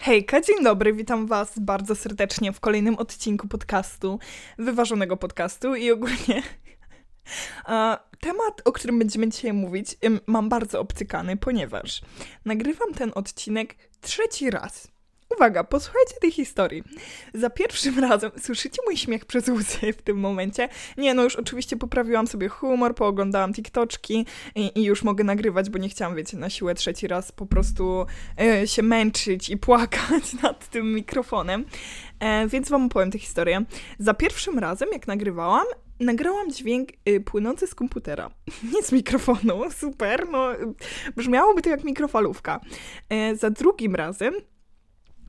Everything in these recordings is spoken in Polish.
Hejka, dzień dobry, witam Was bardzo serdecznie w kolejnym odcinku podcastu, wyważonego podcastu i ogólnie temat, o którym będziemy dzisiaj mówić, mam bardzo obcykany, ponieważ nagrywam ten odcinek trzeci raz. Uwaga, posłuchajcie tej historii. Za pierwszym razem słyszycie mój śmiech przez łzy w tym momencie. Nie, no już oczywiście poprawiłam sobie humor, pooglądałam TikToczki i, i już mogę nagrywać, bo nie chciałam, wiecie, na siłę trzeci raz po prostu e, się męczyć i płakać nad tym mikrofonem. E, więc wam opowiem tę historię. Za pierwszym razem, jak nagrywałam, nagrałam dźwięk y, płynący z komputera, nie z mikrofonu, super, no brzmiałoby to jak mikrofalówka. E, za drugim razem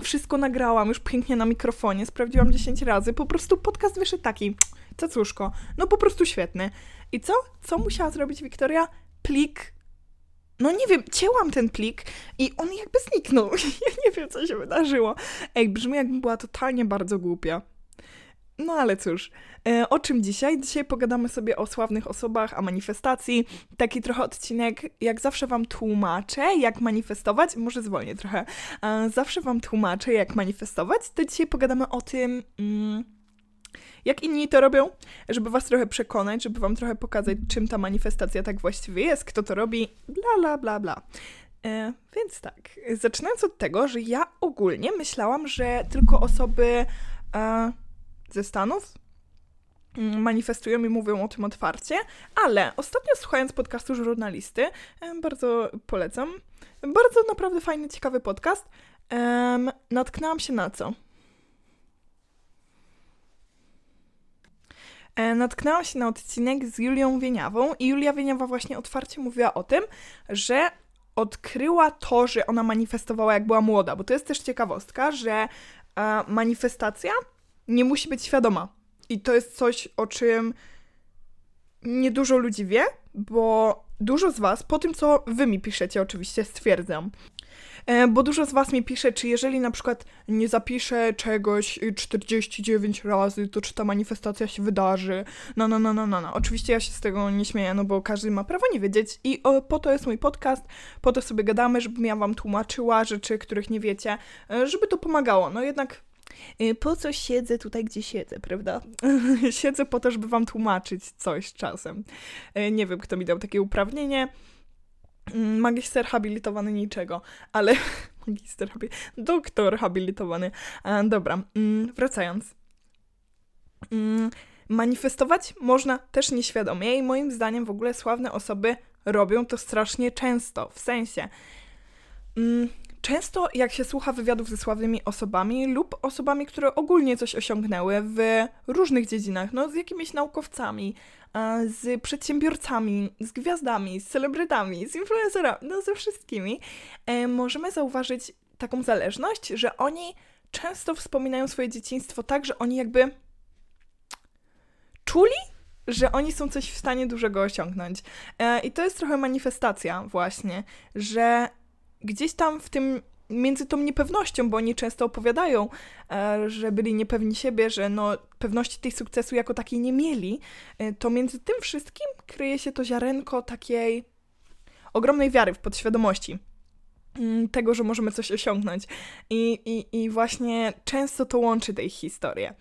wszystko nagrałam już pięknie na mikrofonie, sprawdziłam 10 razy, po prostu podcast wyszedł taki, cacuszko, no po prostu świetny. I co? Co musiała zrobić Wiktoria? Plik no nie wiem, cięłam ten plik i on jakby zniknął. Ja nie wiem, co się wydarzyło. Ej, brzmi jakbym była totalnie bardzo głupia. No ale cóż, e, o czym dzisiaj? Dzisiaj pogadamy sobie o sławnych osobach, a manifestacji. Taki trochę odcinek, jak zawsze wam tłumaczę, jak manifestować. Może zwolnię trochę. E, zawsze wam tłumaczę, jak manifestować. To dzisiaj pogadamy o tym, mm, jak inni to robią, żeby was trochę przekonać, żeby wam trochę pokazać, czym ta manifestacja tak właściwie jest, kto to robi, bla, bla, bla, bla. E, więc tak, zaczynając od tego, że ja ogólnie myślałam, że tylko osoby... ze Stanów. Mm, manifestują i mówią o tym otwarcie, ale ostatnio słuchając podcastu żurnalisty, bardzo polecam, bardzo naprawdę fajny, ciekawy podcast, natknęłam się na co? E, natknęłam się na odcinek z Julią Wieniawą i Julia Wieniawa właśnie otwarcie mówiła o tym, że odkryła to, że ona manifestowała jak była młoda, bo to jest też ciekawostka, że e, manifestacja nie musi być świadoma. I to jest coś, o czym niedużo ludzi wie, bo dużo z Was, po tym co Wy mi piszecie, oczywiście stwierdzam, e, bo dużo z Was mi pisze, czy jeżeli na przykład nie zapiszę czegoś 49 razy, to czy ta manifestacja się wydarzy. No, no, no, no, no, no. Oczywiście ja się z tego nie śmieję, no bo każdy ma prawo nie wiedzieć i o, po to jest mój podcast, po to sobie gadamy, żebym ja Wam tłumaczyła rzeczy, których nie wiecie, e, żeby to pomagało. No jednak po co siedzę tutaj, gdzie siedzę, prawda? siedzę po to, żeby wam tłumaczyć coś czasem. Y, nie wiem, kto mi dał takie uprawnienie. Mm, magister habilitowany niczego, ale magister habilitowany, doktor habilitowany. dobra, mm, wracając. Mm, manifestować można też nieświadomie i moim zdaniem w ogóle sławne osoby robią to strasznie często. W sensie, Często jak się słucha wywiadów ze sławnymi osobami lub osobami, które ogólnie coś osiągnęły w różnych dziedzinach, no z jakimiś naukowcami, z przedsiębiorcami, z gwiazdami, z celebrytami, z influencerami, no ze wszystkimi, e, możemy zauważyć taką zależność, że oni często wspominają swoje dzieciństwo tak, że oni jakby czuli, że oni są coś w stanie dużego osiągnąć. E, I to jest trochę manifestacja właśnie, że gdzieś tam w tym między tą niepewnością, bo oni często opowiadają, e, że byli niepewni siebie, że no, pewności tej sukcesu jako takiej nie mieli, e, to między tym wszystkim kryje się to ziarenko takiej ogromnej wiary w podświadomości mm, tego, że możemy coś osiągnąć. I, i, i właśnie często to łączy tej historię.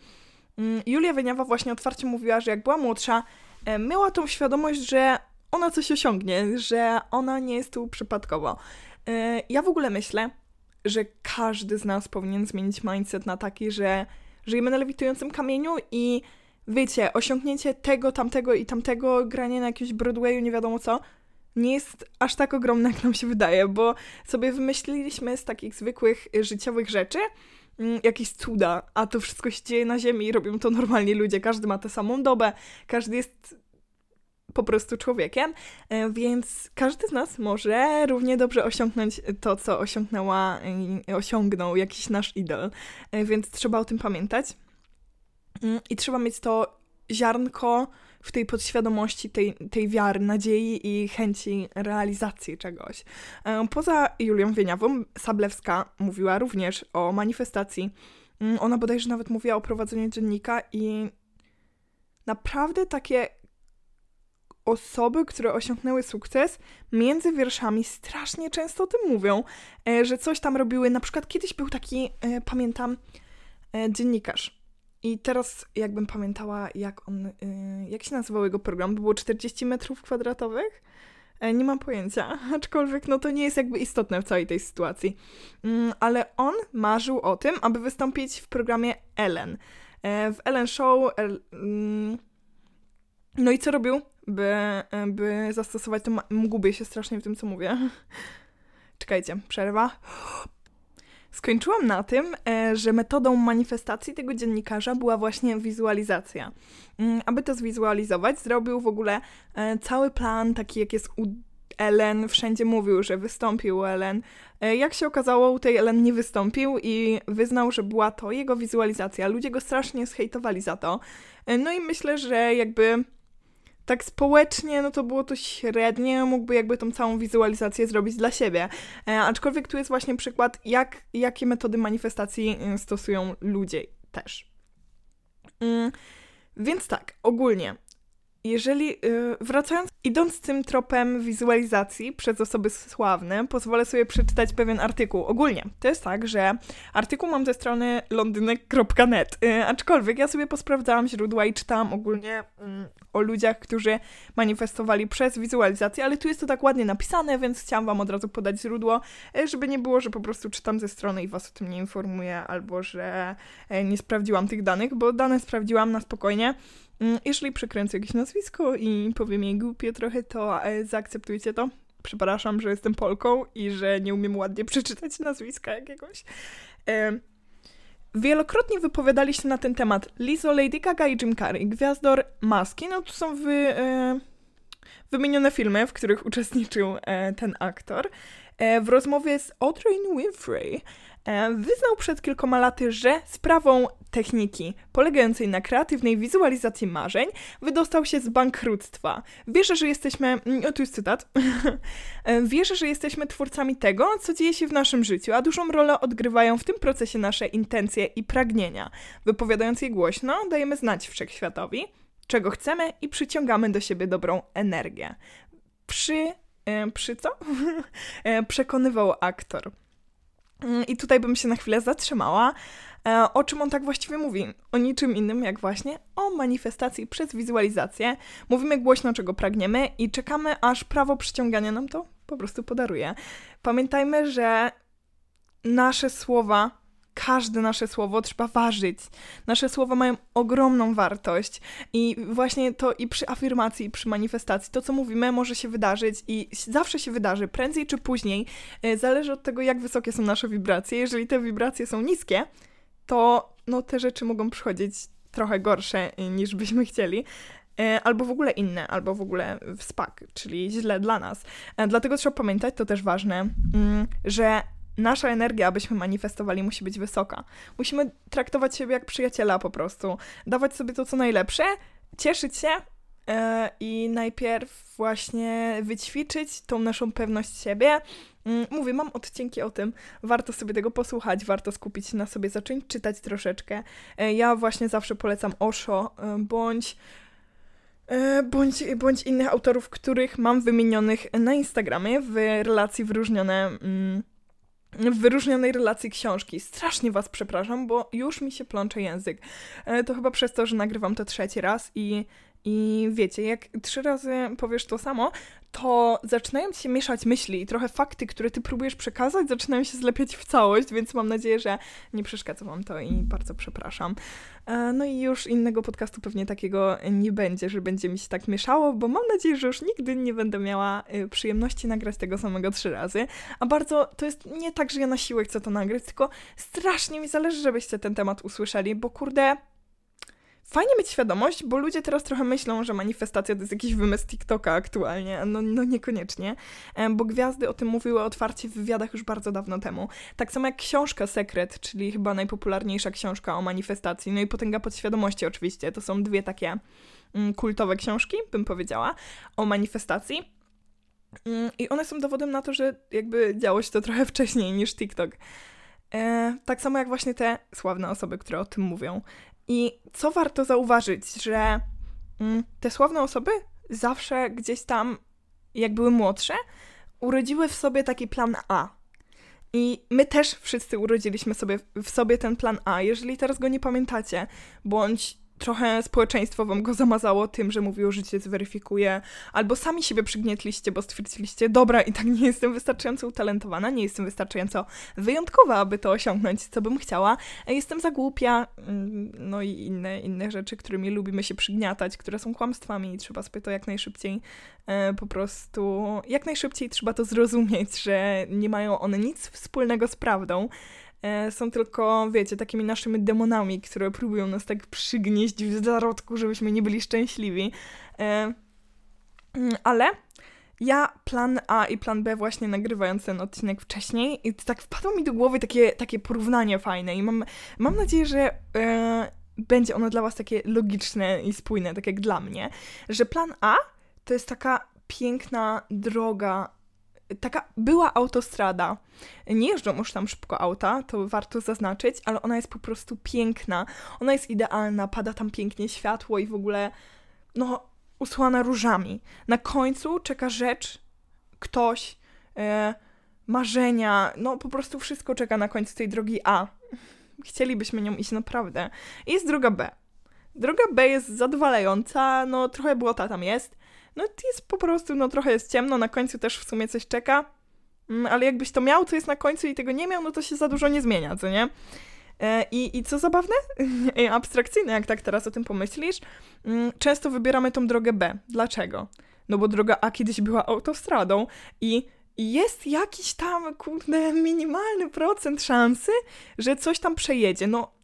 Mm, Julia Wieniawa właśnie otwarcie mówiła, że jak była młodsza, e, miała tą świadomość, że ona coś osiągnie, że ona nie jest tu przypadkowo. E, ja w ogóle myślę, że każdy z nas powinien zmienić mindset na taki, że żyjemy na lewitującym kamieniu i wiecie, osiągnięcie tego, tamtego i tamtego, granie na jakimś Broadwayu, nie wiadomo co, nie jest aż tak ogromne, jak nam się wydaje, bo sobie wymyśliliśmy z takich zwykłych życiowych rzeczy mm, jakieś cuda, a to wszystko się dzieje na ziemi i robią to normalnie ludzie. Każdy ma tę samą dobę, każdy jest po prostu człowiekiem, e, więc każdy z nas może równie dobrze osiągnąć to, co osiągnęła, e, osiągnął jakiś nasz idol, e, więc trzeba o tym pamiętać. Mm, I trzeba mieć to ziarnko w tej podświadomości, tej, tej wiary, nadziei i chęci realizacji czegoś. Poza Julią Wieniawą, Sablewska mówiła również o manifestacji. Mm, ona bodajże nawet mówiła o prowadzeniu dziennika i naprawdę takie osoby, które osiągnęły sukces, między wierszami strasznie często o tym mówią, e, że coś tam robiły. Na przykład kiedyś był taki, e, pamiętam, e, dziennikarz. I teraz jakbym pamiętała, jak on, jak się nazywał jego program, było 40 metrów kwadratowych? Nie mam pojęcia, aczkolwiek no to nie jest jakby istotne w całej tej sytuacji. Mm, ale on marzył o tym, aby wystąpić w programie Ellen. W Ellen Show. Mm, no i co robił? by, by zastosować to. Gubię się strasznie w tym, co mówię. Czekajcie, przerwa. Skończyłam na tym, e, że metodą manifestacji tego dziennikarza była właśnie wizualizacja. Mm, aby to zwizualizować, zrobił w ogóle e, cały plan, taki jak jest u Ellen, wszędzie mówił, że wystąpił Ellen. E, jak się okazało, u tej Ellen nie wystąpił i wyznał, że była to jego wizualizacja. Ludzie go strasznie zhejtowali za to. No i myślę, że jakby tak społecznie, no to było to średnie, mógłby jakby tą całą wizualizację zrobić dla siebie. E, aczkolwiek tu jest właśnie przykład, jak, jakie metody manifestacji y, stosują ludzie też. Mm, więc tak, ogólnie jeżeli, yy, wracając, idąc tym tropem wizualizacji przez osoby sławne, pozwolę sobie przeczytać pewien artykuł. Ogólnie, to jest tak, że artykuł mam ze strony londynek.net, yy, aczkolwiek ja sobie posprawdzałam źródła i czytałam ogólnie yy, o ludziach, którzy manifestowali przez wizualizację, ale tu jest to tak ładnie napisane, więc chciałam wam od razu podać źródło, y, żeby nie było, że po prostu czytam ze strony i was o tym nie informuję, albo że y, nie sprawdziłam tych danych, bo dane sprawdziłam na spokojnie. Mm, jeżeli przekręcę jakieś nazwisko i powiem jej głupie trochę, to e, zaakceptujcie to. Przepraszam, że jestem Polką i że nie umiem ładnie przeczytać nazwiska jakiegoś. E, wielokrotnie wypowiadali się na ten temat Lizzo, Lady Gaga i Jim Carrey, gwiazdor maski. No tu są wy, e, wymienione filmy, w których uczestniczył ten aktor. W rozmowie z Audrey Winfrey wyznał przed kilkoma laty, że sprawą techniki polegającej na kreatywnej wizualizacji marzeń wydostał się z bankructwa. Wierzę, że jesteśmy. Mm, o, tu jest cytat. E, wierzę, że jesteśmy twórcami tego, co dzieje się w naszym życiu, a dużą rolę odgrywają w tym procesie nasze intencje i pragnienia. Wypowiadając je głośno, dajemy znać wszechświatowi, czego chcemy i przyciągamy do siebie dobrą energię. Przy. E, przy co? Przekonywał aktor. Mm, I tutaj bym się na chwilę zatrzymała. E, o czym on tak właściwie mówi? O niczym innym, jak właśnie o manifestacji przez wizualizację. Mówimy głośno, czego pragniemy i czekamy, aż prawo przyciągania nam to po prostu podaruje. Pamiętajmy, że nasze słowa każde nasze słowo trzeba ważyć. Nasze słowa mają ogromną wartość i właśnie to i przy afirmacji, i przy manifestacji, to co mówimy może się wydarzyć i zawsze się wydarzy, prędzej czy później. E, zależy od tego, jak wysokie są nasze wibracje. Jeżeli te wibracje są niskie, to no, te rzeczy mogą przychodzić trochę gorsze e, niż byśmy chcieli e, albo w ogóle inne, albo w ogóle w spak, czyli źle dla nas. Dlatego trzeba pamiętać, to też ważne, mm, że nasza energia, abyśmy manifestowali, musi być wysoka. Musimy traktować siebie jak przyjaciela po prostu, dawać sobie to, co najlepsze, cieszyć się yy, i najpierw właśnie wyćwiczyć tą naszą pewność siebie. Yy, mówię, mam odcinki o tym, warto sobie tego posłuchać, warto skupić się na sobie, zacząć czytać troszeczkę. Yy, ja właśnie zawsze polecam Osho, bądź bądź, bądź innych autorów, których mam wymienionych na Instagramie w relacji wyróżnione mm, w wyróżnionej relacji książki. Strasznie was przepraszam, bo już mi się plącze język. E, to chyba przez to, że nagrywam to trzeci raz i i wiecie, jak trzy razy powiesz to samo, to zaczynają ci się mieszać myśli i trochę fakty, które ty próbujesz przekazać, zaczynają się zlepiać w całość, więc mam nadzieję, że nie przeszkadza wam to i bardzo przepraszam. E, no i już innego podcastu pewnie takiego nie będzie, że będzie mi się tak mieszało, bo mam nadzieję, że już nigdy nie będę miała e, przyjemności nagrać tego samego trzy razy. A bardzo to jest nie tak, że ja na siłę chcę to nagrać, tylko strasznie mi zależy, żebyście ten temat usłyszeli, bo kurde Fajnie mieć świadomość, bo ludzie teraz trochę myślą, że manifestacja to jest jakiś wymysł TikToka aktualnie. No, no niekoniecznie, bo gwiazdy o tym mówiły otwarcie w wywiadach już bardzo dawno temu. Tak samo jak książka Sekret, czyli chyba najpopularniejsza książka o manifestacji, no i Potęga Podświadomości oczywiście. To są dwie takie mm, kultowe książki, bym powiedziała, o manifestacji. Mm, I one są dowodem na to, że jakby działo się to trochę wcześniej niż TikTok. E, tak samo jak właśnie te sławne osoby, które o tym mówią. I co warto zauważyć, że mm, te sławne osoby zawsze gdzieś tam, jak były młodsze, urodziły w sobie taki plan A. I my też wszyscy urodziliśmy sobie w sobie ten plan A. Jeżeli teraz go nie pamiętacie, bądź trochę społeczeństwo wam go zamazało tym, że mówiło, że cię zweryfikuje, albo sami siebie przygnietliście, bo stwierdziliście, dobra, i tak nie jestem wystarczająco utalentowana, nie jestem wystarczająco wyjątkowa, aby to osiągnąć, co bym chciała, jestem za głupia, mm, no i inne, inne rzeczy, którymi lubimy się przygniatać, które są kłamstwami i trzeba sobie to jak najszybciej e, po prostu, jak najszybciej trzeba to zrozumieć, że nie mają one nic wspólnego z prawdą, są tylko, wiecie, takimi naszymi demonami, które próbują nas tak przygnieść w zarodku, żebyśmy nie byli szczęśliwi. E, mm, ale ja plan A i plan B właśnie nagrywając ten odcinek wcześniej i tak wpadło mi do głowy takie, takie porównanie fajne i mam, mam nadzieję, że e, będzie ono dla was takie logiczne i spójne, tak jak dla mnie, że plan A to jest taka piękna droga taka była autostrada. Nie jeżdżą już tam szybko auta, to warto zaznaczyć, ale ona jest po prostu piękna. Ona jest idealna, pada tam pięknie światło i w ogóle, no, usłana różami. Na końcu czeka rzecz, ktoś, e, marzenia, no po prostu wszystko czeka na końcu tej drogi A. Chcielibyśmy nią iść naprawdę. I jest droga B. Droga B jest zadowalająca, no trochę błota tam jest, no jest po prostu, no trochę jest ciemno, na końcu też w sumie coś czeka, mm, ale jakbyś to miał, co jest na końcu i tego nie miał, no to się za dużo nie zmienia, co nie? E, I, I co zabawne, abstrakcyjne, jak tak teraz o tym pomyślisz, mm, często wybieramy tą drogę B. Dlaczego? No bo droga A kiedyś była autostradą i jest jakiś tam, kurde, minimalny procent szansy, że coś tam przejedzie. No,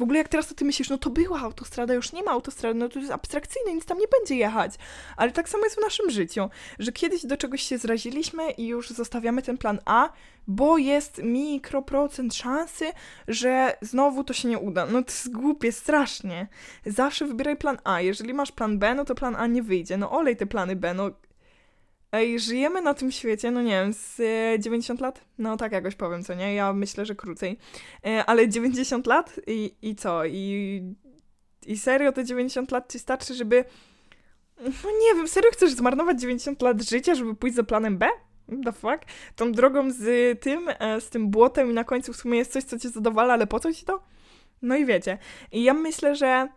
w ogóle jak teraz o tym myślisz, no to była autostrada, już nie ma autostrady, no to jest abstrakcyjne, nic tam nie będzie jechać. Ale tak samo jest w naszym życiu, że kiedyś do czegoś się zraziliśmy i już zostawiamy ten plan A, bo jest mikroprocent szansy, że znowu to się nie uda. No to jest głupie, strasznie. Zawsze wybieraj plan A. Jeżeli masz plan B, no to plan A nie wyjdzie. No olej te plany B, no Ej, żyjemy na tym świecie, no nie wiem, z 90 e, lat? No tak jakoś powiem, co nie? Ja myślę, że krócej. E, ale 90 lat i, i co? I, I serio te 90 lat ci starczy, żeby... No nie wiem, serio chcesz zmarnować 90 lat życia, żeby pójść za planem B? The fuck? Tą drogą z tym, e, z tym błotem i na końcu w sumie jest coś, co cię zadowala, ale po co ci to? No i wiecie. I ja myślę, że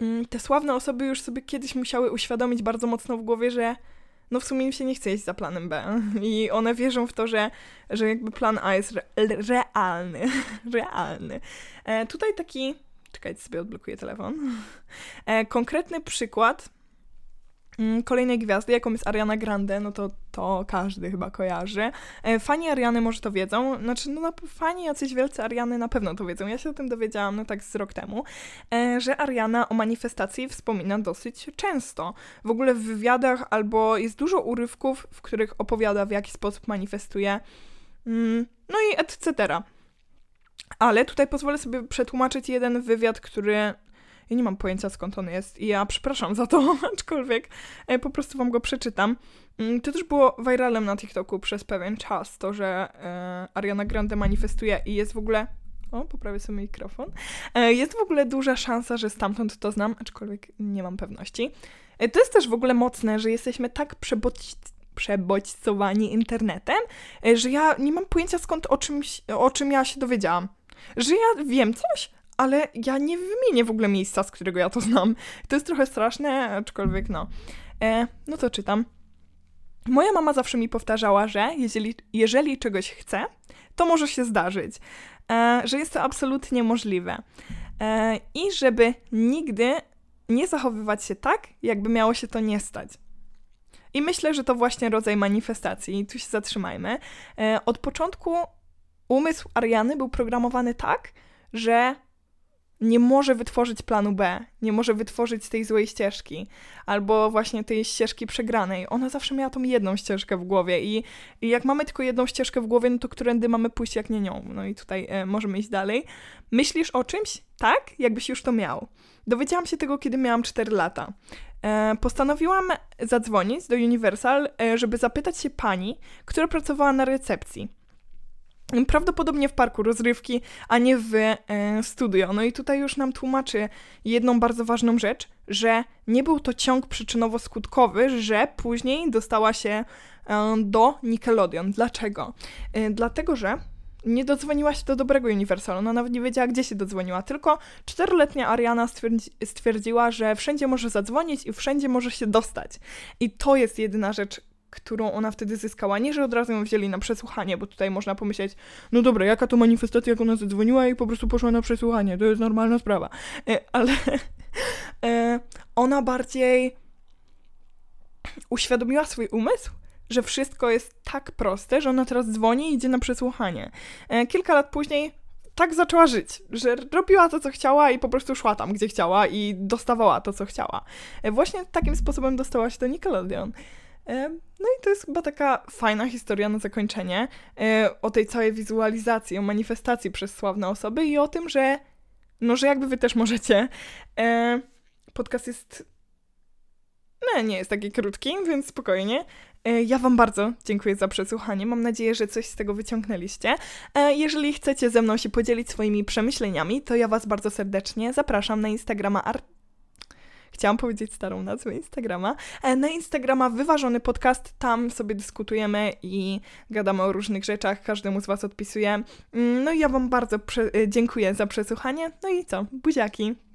mm, te sławne osoby już sobie kiedyś musiały uświadomić bardzo mocno w głowie, że no w sumie im się nie chce iść za planem B. I one wierzą w to, że, że jakby plan A jest re realny. realny. E, tutaj taki. Czekajcie, sobie odblokuję telefon. E, konkretny przykład kolejnej gwiazdy, jaką jest Ariana Grande, no to to każdy chyba kojarzy. E, fani Ariany może to wiedzą, znaczy no fani jacyś wielcy Ariany na pewno to wiedzą. Ja się o tym dowiedziałam no tak z rok temu, e, że Ariana o manifestacji wspomina dosyć często. W ogóle w wywiadach albo jest dużo urywków, w których opowiada w jaki sposób manifestuje. Mm, no i etc. Ale tutaj pozwolę sobie przetłumaczyć jeden wywiad, który ja nie mam pojęcia skąd on jest i ja przepraszam za to, aczkolwiek e, po prostu wam go przeczytam. Mm, to też było viralem na TikToku przez pewien czas, to, że e, Ariana Grande manifestuje i jest w ogóle o, poprawię sobie mikrofon. E, jest w ogóle duża szansa, że stamtąd to znam, aczkolwiek nie mam pewności. To jest też w ogóle mocne, że jesteśmy tak przebodź, przebodźcowani internetem, że ja nie mam pojęcia skąd o, czymś, o czym ja się dowiedziałam. Że ja wiem coś, ale ja nie wymienię w ogóle miejsca, z którego ja to znam. To jest trochę straszne, aczkolwiek no. E, no to czytam. Moja mama zawsze mi powtarzała, że jeżeli, jeżeli czegoś chcę, to może się zdarzyć. E, że jest to absolutnie możliwe. E, I żeby nigdy nie zachowywać się tak, jakby miało się to nie stać. I myślę, że to właśnie rodzaj manifestacji. I tu się zatrzymajmy. E, od początku umysł Ariany był programowany tak, że nie może wytworzyć planu B, nie może wytworzyć tej złej ścieżki, albo właśnie tej ścieżki przegranej. Ona zawsze miała tą jedną ścieżkę w głowie i, i jak mamy tylko jedną ścieżkę w głowie, no to którędy mamy pójść jak nie nią. No i tutaj e, możemy iść dalej. Myślisz o czymś? Tak? Jakbyś już to miał. Dowiedziałam się tego, kiedy miałam 4 lata. E, postanowiłam zadzwonić do Universal, e, żeby zapytać się pani, która pracowała na recepcji. Prawdopodobnie w parku rozrywki, a nie w e, studio. No i tutaj już nam tłumaczy jedną bardzo ważną rzecz, że nie był to ciąg przyczynowo-skutkowy, że później dostała się e, do Nickelodeon. Dlaczego? E, dlatego, że nie dodzwoniła się do dobrego Universalu, ona nawet nie wiedziała, gdzie się dodzwoniła, tylko czteroletnia Ariana stwierdzi stwierdziła, że wszędzie może zadzwonić i wszędzie może się dostać. I to jest jedyna rzecz, którą ona wtedy zyskała. Nie, że od razu ją wzięli na przesłuchanie, bo tutaj można pomyśleć, no dobra, jaka to manifestacja, jak ona zadzwoniła i po prostu poszła na przesłuchanie, to jest normalna sprawa. E, ale e, ona bardziej uświadomiła swój umysł, że wszystko jest tak proste, że ona teraz dzwoni i idzie na przesłuchanie. E, kilka lat później tak zaczęła żyć, że robiła to, co chciała i po prostu szła tam, gdzie chciała i dostawała to, co chciała. Właśnie takim sposobem dostała się do Nickelodeon. No i to jest chyba taka fajna historia na zakończenie e, o tej całej wizualizacji, o manifestacji przez sławne osoby i o tym, że no, że jakby wy też możecie. E, podcast jest no, nie jest taki krótki, więc spokojnie. E, ja Wam bardzo dziękuję za przesłuchanie. Mam nadzieję, że coś z tego wyciągnęliście. Jeżeli chcecie ze mną się podzielić swoimi przemyśleniami, to ja Was bardzo serdecznie zapraszam na Instagrama Art Chciałam powiedzieć starą nazwę Instagrama. E, na Instagrama Wyważony Podcast, tam sobie dyskutujemy i gadamy o różnych rzeczach, każdemu z Was odpisuję. Mm, no i ja Wam bardzo e, dziękuję za przesłuchanie. No i co? Buziaki!